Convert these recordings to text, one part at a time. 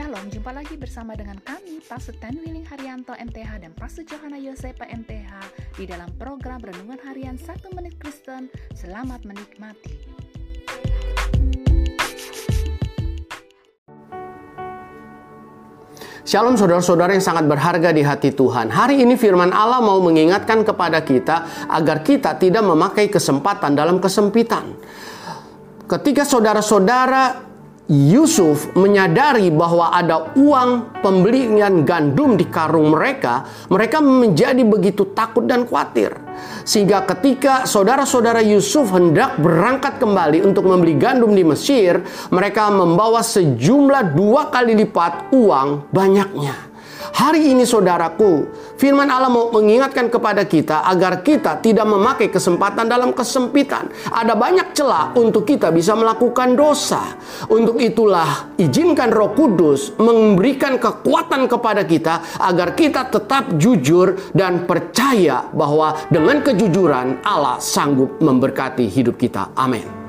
Shalom, jumpa lagi bersama dengan kami, Pastor Ten Willing Haryanto MTH dan Pastor Johanna Yosepa MTH di dalam program Renungan Harian 1 Menit Kristen. Selamat menikmati. Shalom saudara-saudara yang sangat berharga di hati Tuhan. Hari ini firman Allah mau mengingatkan kepada kita agar kita tidak memakai kesempatan dalam kesempitan. Ketika saudara-saudara Yusuf menyadari bahwa ada uang pembelian gandum di karung mereka, mereka menjadi begitu takut dan khawatir. Sehingga ketika saudara-saudara Yusuf hendak berangkat kembali untuk membeli gandum di Mesir, mereka membawa sejumlah dua kali lipat uang banyaknya. Hari ini saudaraku, firman Allah mau mengingatkan kepada kita agar kita tidak memakai kesempatan dalam kesempitan. Ada banyak celah untuk kita bisa melakukan dosa. Untuk itulah izinkan Roh Kudus memberikan kekuatan kepada kita agar kita tetap jujur dan percaya bahwa dengan kejujuran Allah sanggup memberkati hidup kita. Amin.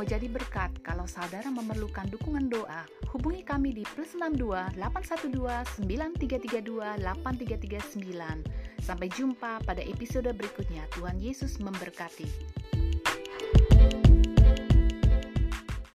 Mau jadi berkat. Kalau saudara memerlukan dukungan doa, hubungi kami di plus 62 812 9332 8339. Sampai jumpa pada episode berikutnya. Tuhan Yesus memberkati.